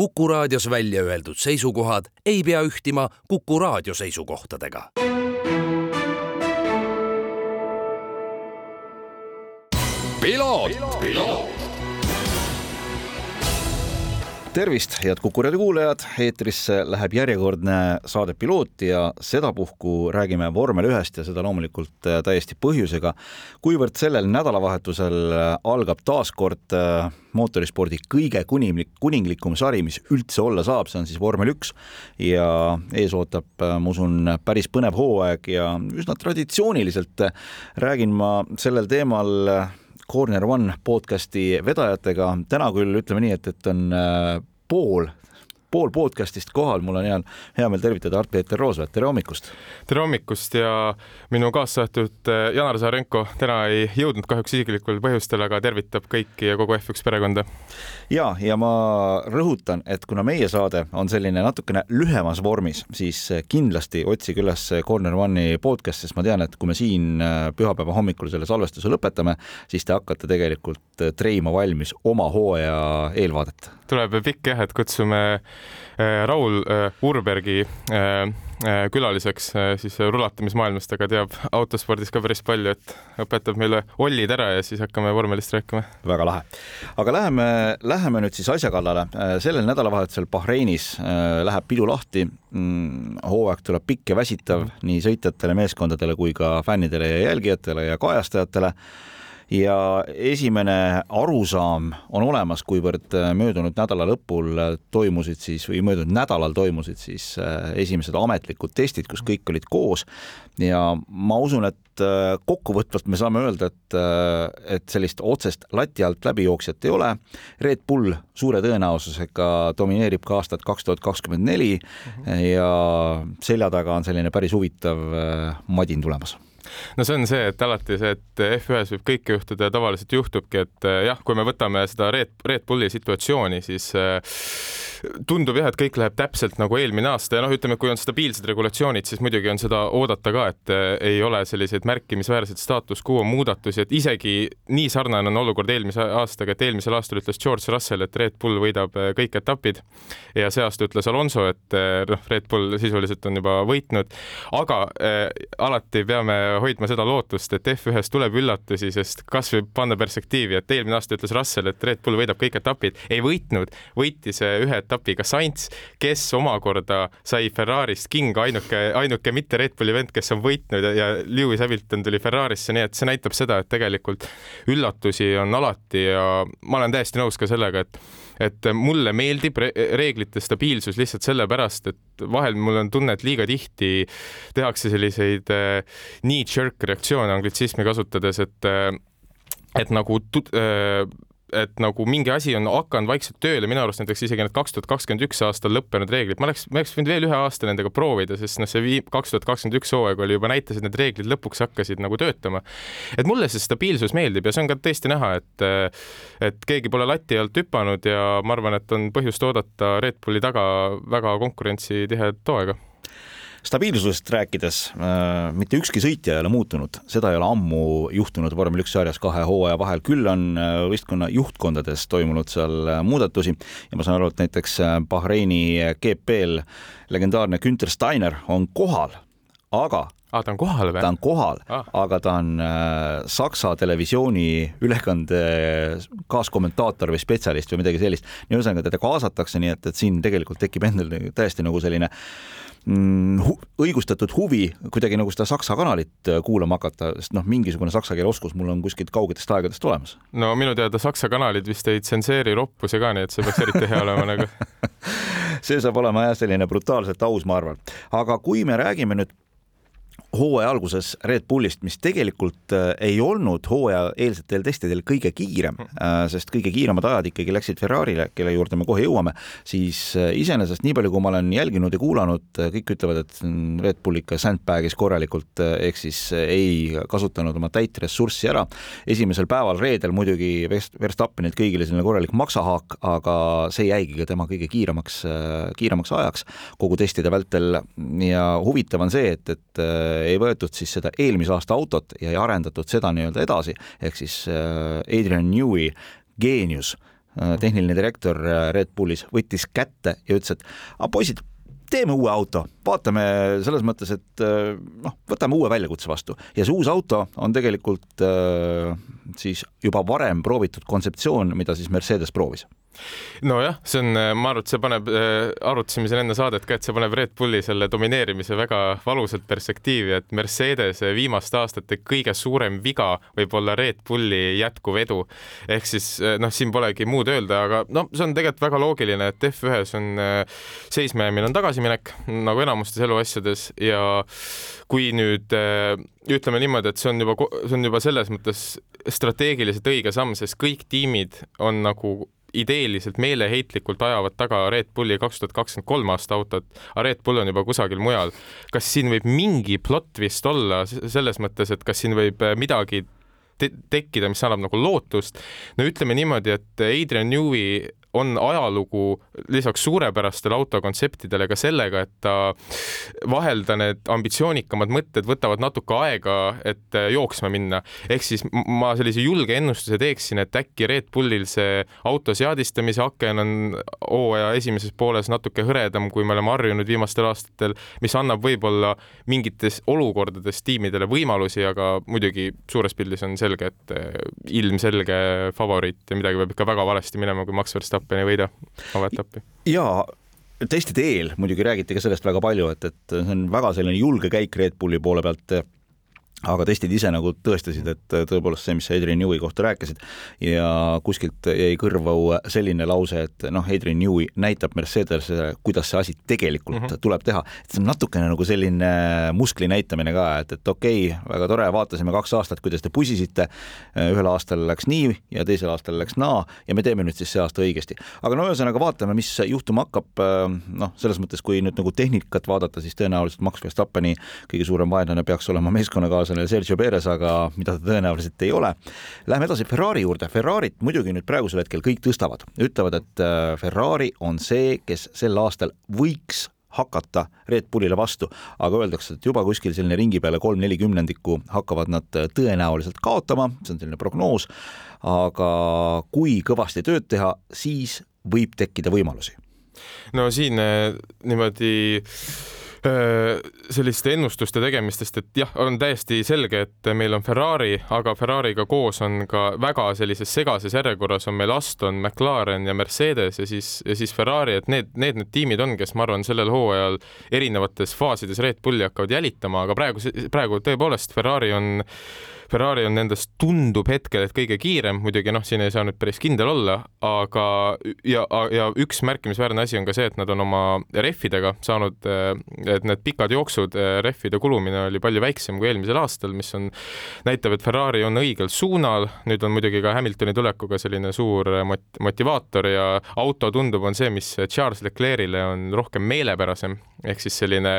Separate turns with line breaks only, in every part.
Kuku raadios välja öeldud seisukohad ei pea ühtima Kuku raadio seisukohtadega.
Tervist, head Kuku raadio kuulajad, eetrisse läheb järjekordne saade Piloot ja sedapuhku räägime vormel ühest ja seda loomulikult äh, täiesti põhjusega, kuivõrd sellel nädalavahetusel äh, algab taas kord äh, mootorispordi kõige kuninglik, kuninglikum sari, mis üldse olla saab, see on siis vormel üks ja ees ootab, ma usun, päris põnev hooaeg ja üsna traditsiooniliselt räägin ma sellel teemal Corner One podcasti vedajatega. täna küll ütleme nii, et, et on äh, pool pool podcast'ist kohal, mul on hea, hea meel tervitada Art-Peeter Roosvet, tere hommikust!
tere hommikust ja minu kaassaatud äh, Janar Saarenko täna ei jõudnud kahjuks isiklikul põhjustel, aga tervitab kõiki ja kogu F1 perekonda.
ja, ja ma rõhutan, et kuna meie saade on selline natukene lühemas vormis, siis kindlasti otsige üles Corner One'i podcast, sest ma tean, et kui me siin äh, pühapäeva hommikul selle salvestuse lõpetame, siis te hakkate tegelikult treima valmis oma hooaja eelvaadet
tuleb pikk jah, et kutsume Raul äh, Urbergi äh, külaliseks siis rulatamismaailmast, aga teab autospordis ka päris palju, et õpetab meile ollid ära ja siis hakkame vormelist rääkima.
väga lahe. aga läheme, läheme nüüd siis asja kallale. sellel nädalavahetusel Bahreinis läheb pidu lahti. Mm, hooaeg tuleb pikk ja väsitav nii sõitjatele, meeskondadele kui ka fännidele ja jälgijatele ja kajastajatele ja esimene arusaam on olemas, kuivõrd äh, möödunud nädala lõpul äh, toimusid siis või möödunud nädalal toimusid siis äh, esimesed ametlikud testid, kus kõik olid koos ja ma usun, et kokkuvõtvalt me saame öelda, et, et sellist otsest lati alt läbijooksjat ei ole. Red Bull suure tõenäosusega domineerib ka aastat kaks tuhat kakskümmend neli mhm. ja selja taga on selline päris huvitav madin tulemas
no see on see, et alati see, et F1-s võib kõike juhtuda ja tavaliselt juhtubki, et eh, jah, kui me võtame seda Red, Red Bulli situatsiooni, siis äh, tundub jah, et kõik läheb täpselt nagu eelmine aasta ja noh, ütleme, kui on stabiilsed regulatsioonid, siis muidugi on seda oodata ka, et äh, ei ole selliseid märkimisväärseid staatus quo muudatusi, et isegi nii sarnane on olukord eelmise aastaga, et eelmisel aastal ütles George Russell, et Red Bull võidab kõik etapid ja see aasta ütles Alonso, et noh, Red Bull sisuliselt on juba võitnud, aga äh, alati peame hoidma seda lootust, et F1-s tuleb üllatusi, sest kasvõi panna perspektiivi, et eelmine aasta ütles Russell, et Red Bull võidab kõik etapid, ei võitnud, võitis ühe etapiga Sainz, kes omakorda sai Ferrarist kinga, ainuke, ainuke mitte Red Bulli vend, kes on võitnud ja, ja Lewis Hamilton tuli Ferrarisse, nii et see näitab seda, et tegelikult üllatusi on alati ja ma olen täiesti nõus ka sellega, et et mulle meeldib re reeglite stabiilsus lihtsalt sellepärast, et vahel mul on tunne, et liiga tihti tehakse selliseid äh, knee-jerk reaktsioone anglitsismi kasutades, et äh, et nagu äh, et nagu mingi asi on hakanud vaikselt tööle, minu arust näiteks isegi need kaks tuhat kakskümmend üks aastal lõppenud reeglid, ma oleks, ma oleks võinud veel ühe aasta nendega proovida, sest noh, see kaks tuhat kakskümmend üks hooaeg oli juba näitas, et need reeglid lõpuks hakkasid nagu töötama. et mulle see stabiilsus meeldib ja see on ka tõesti näha, et et keegi pole lati alt hüpanud ja ma arvan, et on põhjust oodata Red Bulli taga väga konkurentsitihedat hooaega
stabiilsusest rääkides äh,, mitte ükski sõitja ei ole muutunud, seda ei ole ammu juhtunud vormel üks sarjas kahe hooaja vahel, küll on äh, võistkonna juhtkondades toimunud seal äh, muudatusi ja ma saan aru, et näiteks Bahreini GP-l legendaarne Günter Steiner on kohal, aga
ah, ta on kohal või?
ta on kohal ah., aga ta on äh, Saksa televisiooni ülekande kaaskommentaator või spetsialist või midagi sellist. ühesõnaga teda kaasatakse, nii et, et siin tegelikult tekib endal täiesti nagu selline äh, hu õigustatud huvi kuidagi nagu seda saksa kanalit äh, kuulama hakata, sest noh, mingisugune saksa keele oskus mul on kuskilt kaugetest aegadest olemas.
no minu teada saksa kanalid vist ei tsenseeri roppusi ka, nii et see peaks eriti hea olema nagu
see saab olema jah, selline brutaalselt aus, ma arvan. aga kui me räägime nüüd hooaja alguses Red Bullist, mis tegelikult äh, ei olnud hooaja eelsetel testidel kõige kiirem, äh, sest kõige kiiremad ajad ikkagi läksid Ferrarile, kelle juurde me kohe jõuame, siis äh, iseenesest nii palju, kui ma olen jälginud ja kuulanud, kõik ütlevad, et Red Bull ikka sandbag'is korralikult, ehk siis ei kasutanud oma täit ressurssi ära. esimesel päeval reedel muidugi Verstappenilt kõigile selline korralik maksahaak, aga see jäigi ka tema kõige kiiremaks, kiiremaks ajaks kogu testide vältel ja huvitav on see, et, et ei võetud siis seda eelmise aasta autot ja ei arendatud seda nii-öelda edasi, ehk siis äh, Adrian Newey geenius tehniline direktor Red Bullis, võttis kätte ja ütles, et aga poisid, teeme uue auto, vaatame selles mõttes, et noh, võtame uue väljakutse vastu ja see uus auto on tegelikult siis juba varem proovitud kontseptsioon, mida siis Mercedes proovis
nojah, see on, ma arvan, et see paneb, äh, arutasime siin enne saadet ka, et see paneb Red Bulli selle domineerimise väga valusalt perspektiivi, et Mercedese viimaste aastate kõige suurem viga võib olla Red Bulli jätkuv edu. ehk siis äh, noh, siin polegi muud öelda, aga noh, see on tegelikult väga loogiline, et F1-s on äh, seismajäämine on tagasiminek nagu enamustes eluasjades ja kui nüüd ütleme niimoodi, et see on juba, see on juba selles mõttes strateegiliselt õige samm, sest kõik tiimid on nagu ideeliselt meeleheitlikult ajavad taga Red Bulli kaks tuhat kakskümmend kolm aasta autot, aga Red Bull on juba kusagil mujal. kas siin võib mingi plott vist olla selles mõttes, et kas siin võib äh, midagi te tekkida, mis annab nagu lootust? no ütleme niimoodi, et Adrian Newey on ajalugu lisaks suurepärastele autokontseptidele ka sellega, et ta vahel ta need ambitsioonikamad mõtted võtavad natuke aega, et jooksma minna. ehk siis ma sellise julge ennustuse teeksin, et äkki Red Bullil see auto seadistamise aken on hooaja esimeses pooles natuke hõredam, kui me oleme harjunud viimastel aastatel, mis annab võib-olla mingites olukordades tiimidele võimalusi, aga muidugi suures pildis on selge, et ilmselge favoriit ja midagi peab ikka väga valesti minema, kui Max Verstappen etappi ei võida, avaetappi.
jaa, testide eel muidugi räägiti ka sellest väga palju, et, et see on väga selline julge käik Red Bulli poole pealt aga testid ise nagu tõestasid, et tõepoolest see, mis sa Adrian Newey kohta rääkisid ja kuskilt jäi kõrvu selline lause, et noh, Adrian Newey näitab Mercedesele, kuidas see asi tegelikult mm -hmm. tuleb teha. et see on natukene nagu selline muskli näitamine ka, et, et okei okay,, väga tore, vaatasime kaks aastat, kuidas te pusisite. ühel aastal läks nii ja teisel aastal läks naa ja me teeme nüüd siis see aasta õigesti. aga no ühesõnaga vaatame, mis juhtuma hakkab. noh, selles mõttes, kui nüüd nagu tehnikat vaadata, siis tõenäoliselt Max Verstappeni kõige suurem vaenlane peaks olema meeskonnakaaslane kaaslasele Sergio Perez, aga mida ta tõenäoliselt ei ole. Läheme edasi Ferrari juurde. Ferrarit muidugi nüüd praegusel hetkel kõik tõstavad, ütlevad, et äh, Ferrari on see, kes sel aastal võiks hakata Red Bullile vastu, aga öeldakse, et juba kuskil selline ringi peale kolm-neli kümnendikku hakkavad nad äh, tõenäoliselt kaotama, see on selline prognoos, aga kui kõvasti tööd teha, siis võib tekkida võimalusi.
no siin äh, niimoodi selliste ennustuste tegemistest, et jah, on täiesti selge, et meil on Ferrari, aga Ferrari'ga koos on ka väga sellises segases järjekorras on meil Aston, McLaren ja Mercedes ja siis, ja siis Ferrari, et need, need need tiimid on, kes ma arvan, sellel hooajal erinevates faasides Red Bulli hakkavad jälitama, aga praegu, praegu tõepoolest Ferrari on Ferrari on nendest, tundub hetkel, et kõige kiirem, muidugi noh, siin ei saa nüüd päris kindel olla, aga ja, ja üks märkimisväärne asi on ka see, et nad on oma rehvidega saanud, et need pikad jooksud, rehvide kulumine oli palju väiksem kui eelmisel aastal, mis on, näitab, et Ferrari on õigel suunal, nüüd on muidugi ka Hamiltoni tulekuga selline suur mot-, motivaator ja auto tundub, on see, mis Charles Leclerc'ile on rohkem meelepärasem, ehk siis selline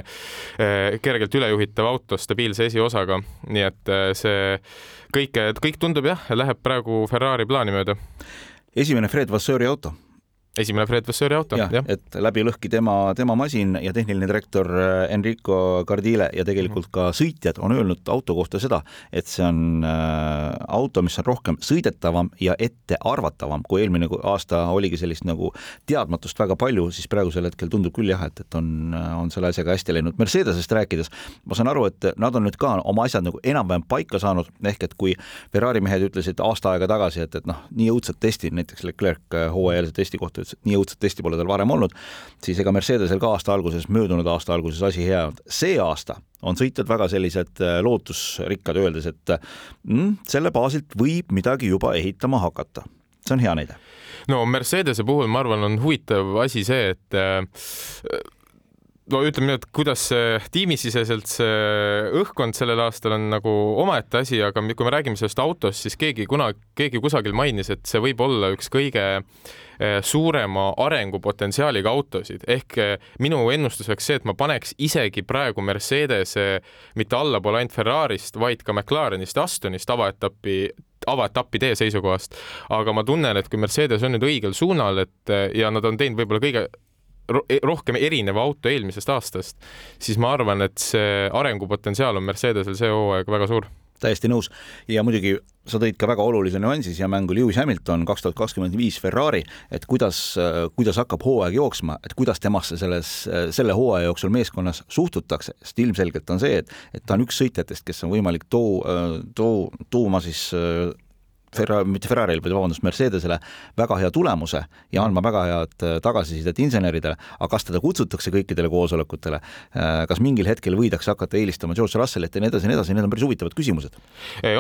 kergelt ülejuhitav auto stabiilse esiosaga, nii et see kõike, kõik tundub jah, läheb praegu Ferrari plaani mööda.
esimene Fred Vassööri auto
esimene Fred Vassööri auto
ja,, jah. et läbi lõhki tema, tema masin ja tehniline direktor äh, Enrico Cardile ja tegelikult ka sõitjad on öelnud auto kohta seda, et see on äh, auto, mis on rohkem sõidetavam ja ettearvatavam, kui eelmine aasta oligi sellist nagu teadmatust väga palju, siis praegusel hetkel tundub küll jah, et, et on, on selle asjaga hästi läinud. Mercedesest rääkides, ma saan aru, et nad on nüüd ka oma asjad nagu enam-vähem paika saanud, ehk et kui Ferrari mehed ütlesid aasta aega tagasi, et, et noh, nii õudset testi, näiteks Leclerc äh, hooajalise testi kohta et nii õudset testi pole tal varem olnud, siis ega Mercedesel ka aasta alguses, möödunud aasta alguses asi hea olnud. see aasta on sõitjad väga sellised äh, lootusrikkad, öeldes, et mm, selle baasilt võib midagi juba ehitama hakata. see on hea näide.
no Mercedese puhul ma arvan, on huvitav asi see, et äh, no ütleme nii, et kuidas see tiimisiseselt see õhkkond sellel aastal on nagu omaette asi, aga kui me räägime sellest autost, siis keegi kunagi, keegi kusagil mainis, et see võib olla üks kõige eh, suurema arengupotentsiaaliga autosid. Ehk eh, minu ennustus oleks see, et ma paneks isegi praegu Mercedese mitte allapoole ainult Ferrarist, vaid ka McLarenist Astonist avaetappi avaetappi tee seisukohast, aga ma tunnen, et kui Mercedes on nüüd õigel suunal, et eh, ja nad on teinud võib-olla kõige rohkem erineva auto eelmisest aastast, siis ma arvan, et see arengupotentsiaal on Mercedesel see hooaeg väga suur.
Täiesti nõus. Ja muidugi sa tõid ka väga olulise nüansi siia mängu Lewis Hamilton kaks tuhat kakskümmend viis Ferrari, et kuidas, kuidas hakkab hooaeg jooksma, et kuidas temasse selles, selle hooaja jooksul meeskonnas suhtutakse, sest ilmselgelt on see, et, et ta on üks sõitjatest, kes on võimalik too, too, tooma siis Ferrari, mitte Ferrari'le, vaid vabandust, Mercedesele väga hea tulemuse ja andma väga head äh, tagasisidet inseneridele, aga kas teda kutsutakse kõikidele koosolekutele, äh, kas mingil hetkel võidakse hakata eelistama George Russellit ja nii edasi ja nii edasi, need on päris huvitavad küsimused.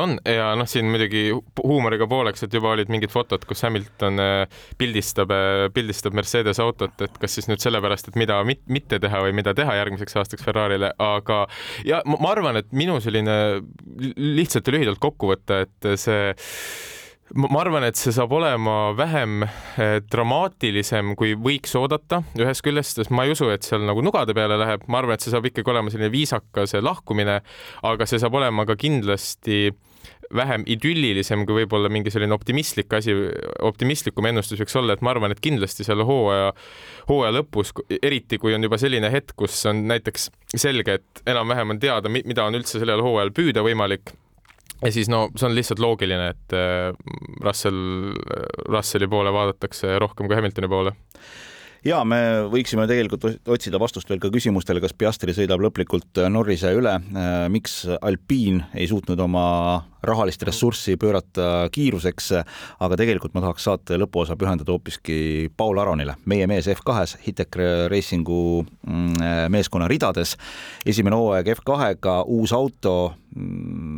on. Ja noh, siin muidugi huumoriga pooleks, et juba olid mingid fotod, kus Hamilton äh, pildistab, pildistab Mercedes autot, et kas siis nüüd sellepärast, et mida mit, mitte teha või mida teha järgmiseks aastaks Ferrarile, aga ja ma arvan, et minu selline lihtsalt ja lühidalt kokkuvõte, et see ma arvan, et see saab olema vähem eh, dramaatilisem, kui võiks oodata ühest küljest, sest ma ei usu, et seal nagu nugade peale läheb, ma arvan, et see saab ikkagi olema selline viisakas lahkumine, aga see saab olema ka kindlasti vähem idüllilisem kui võib-olla mingi selline optimistlik asi, optimistlikum ennustus võiks olla, et ma arvan, et kindlasti seal hooaja, hooaja lõpus, eriti kui on juba selline hetk, kus on näiteks selge, et enam-vähem on teada, mida on üldse sellel hooajal püüda võimalik ja siis no see on lihtsalt loogiline, et äh, Russell, Russelli poole vaadatakse rohkem kui Hamiltoni poole
ja me võiksime tegelikult otsida vastust veel ka küsimustele, kas Piastri sõidab lõplikult Norrise üle, äh, miks Alpine ei suutnud oma rahalist ressurssi pöörata kiiruseks, aga tegelikult ma tahaks saate lõpuosa pühendada hoopiski Paul Aronile, meie mees F2-s, Hitec Racingu mm, meeskonna ridades. esimene hooaeg F2-ga, uus auto, mm,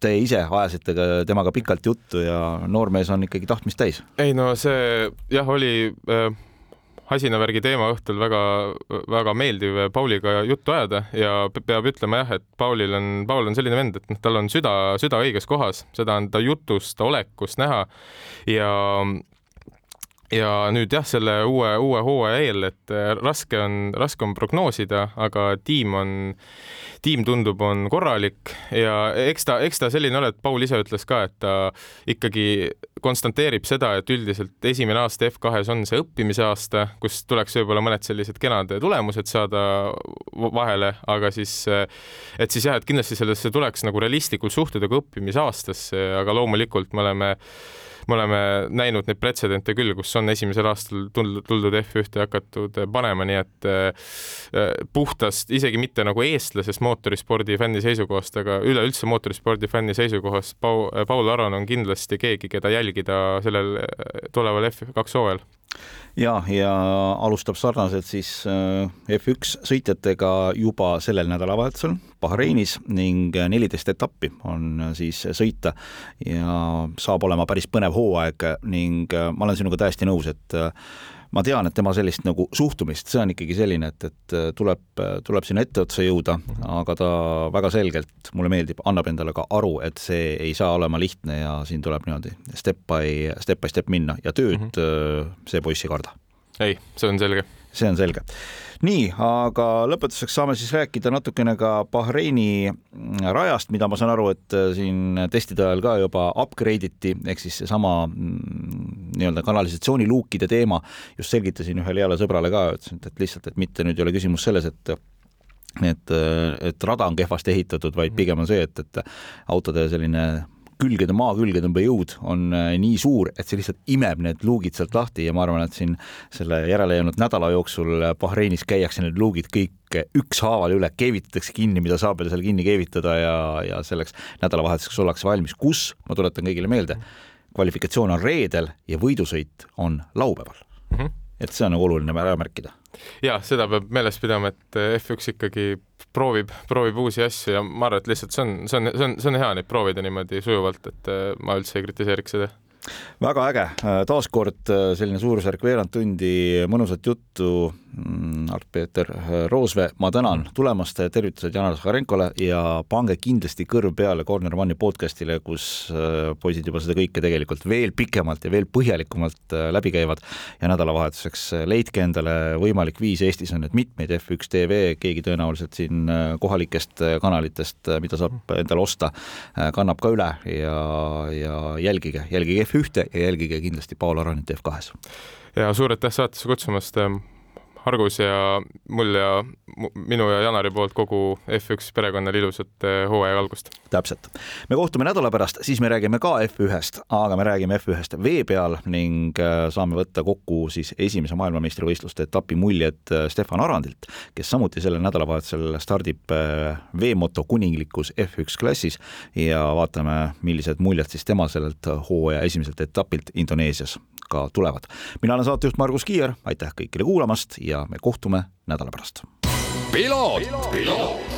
te ise ajasite ka temaga pikalt juttu ja noormees on ikkagi tahtmist täis.
ei no see jah, oli äh, Hasinavärgi teema õhtul väga-väga meeldiv Pauliga juttu ajada ja peab ütlema jah, et Paulil on, Paul on selline vend, et noh, tal on süda, süda õiges kohas, seda on ta jutust, olekust näha ja ja nüüd jah, selle uue, uue hooaja eel, et äh, raske on, raske on prognoosida, aga tiim on, tiim tundub, on korralik. Ja eks ta, eks ta selline ole, et Paul ise ütles ka, et ta ikkagi konstanteerib seda, et üldiselt esimene aasta F2-s on see õppimise aasta, kus tuleks võib-olla mõned sellised kenad tulemused saada vahele, aga siis, et siis jah, et kindlasti sellesse tuleks nagu realistlikult suhtuda kui õppimisaastasse, aga loomulikult me oleme me oleme näinud neid pretsedente küll, kus on esimesel aastal tuldud, tuldud F1-e hakatud panema, nii et äh, puhtast, isegi mitte nagu eestlasest mootorispordi fänni seisukohast, aga üleüldse mootorispordi fänni seisukohast Paul, Aron on kindlasti keegi, keda jälgida sellel tuleval F2 hooajal
ja, ja alustab sarnaselt siis äh, F1 sõitjatega juba sellel nädalavahetusel Bahreinis ning neliteist etappi on siis sõita ja saab olema päris põnev hooaeg ning äh, ma olen sinuga täiesti nõus, et äh, ma tean, et tema sellist nagu suhtumist, see on ikkagi selline, et, et äh, tuleb, tuleb sinna etteotsa jõuda, aga ta väga selgelt, mulle meeldib, annab endale ka aru, et see ei saa olema lihtne ja siin tuleb niimoodi step by, step by step minna ja tööd mm -hmm. see poiss ei karda.
ei, see on selge.
See on selge. Nii, aga lõpetuseks saame siis rääkida natukene ka Bahreini rajast, mida ma saan aru, et äh, siin testide ajal ka juba upgrade iti, ehk siis seesama mm, nii-öelda kanalisatsiooniluukide teema, just selgitasin ühele heale sõbrale ka, ütlesin, et lihtsalt, et mitte nüüd ei ole küsimus selles, et et, et rada on kehvasti ehitatud, vaid pigem on see, et, et autode selline külgede, maa külgetõmbejõud on äh, nii suur, et see lihtsalt imeb need luugid sealt lahti ja ma arvan, et siin selle järele jäänud nädala jooksul Bahreinis käiakse need luugid kõik ükshaaval üle, keevitatakse kinni, mida saab veel seal kinni keevitada ja, ja selleks nädalavahetuseks ollakse valmis, kus, ma tuletan kõigile meelde, kvalifikatsioon on reedel ja võidusõit on laupäeval mm. -hmm. Et see on nagu oluline ära märkida.
Ja seda peab meeles pidama, et F1 ikkagi proovib, proovib uusi asju ja ma arvan, et lihtsalt see on, see on, see on, see on hea neid proovida niimoodi sujuvalt, et äh, ma üldse ei kritiseeriks seda.
Väga äge, taaskord äh, selline suurusjärk veerand tundi mõnusat juttu. Mm, Art-Peeter Roosvee, ma tänan tulemast, tervitused Janar Zahharenkole ja pange kindlasti kõrv peale Corner One'i podcast'ile, kus äh, poisid juba seda kõike tegelikult veel pikemalt ja veel põhjalikumalt äh, läbi käivad. ja nädalavahetuseks leidke endale võimalik viis, Eestis on nüüd mitmeid F1 tv, keegi tõenäoliselt siin kohalikest kanalitest, mida saab endale osta, kannab ka üle ja, ja jälgige, jälgige F1 F1-te ja jälgige kindlasti Paul Aronit F2-s.
ja suur aitäh saatesse kutsumast. Argus ja mul ja minu ja Janari poolt kogu F1 perekonnal ilusat hooaja algust.
täpselt. me kohtume nädala pärast, siis me räägime ka F1-st, aga me räägime F1-st vee peal ning saame võtta kokku siis esimese maailmameistrivõistluste etapi muljed Stefan Arandilt, kes samuti sellel nädalavahetusel stardib veemoto kuninglikus F1 klassis ja vaatame, millised muljed siis tema sellelt hooaja esimeselt etapilt Indoneesias ka tulevad. mina olen saatejuht Margus Kiier, aitäh kõigile kuulamast ja me kohtume nädala pärast. piloot, piloot..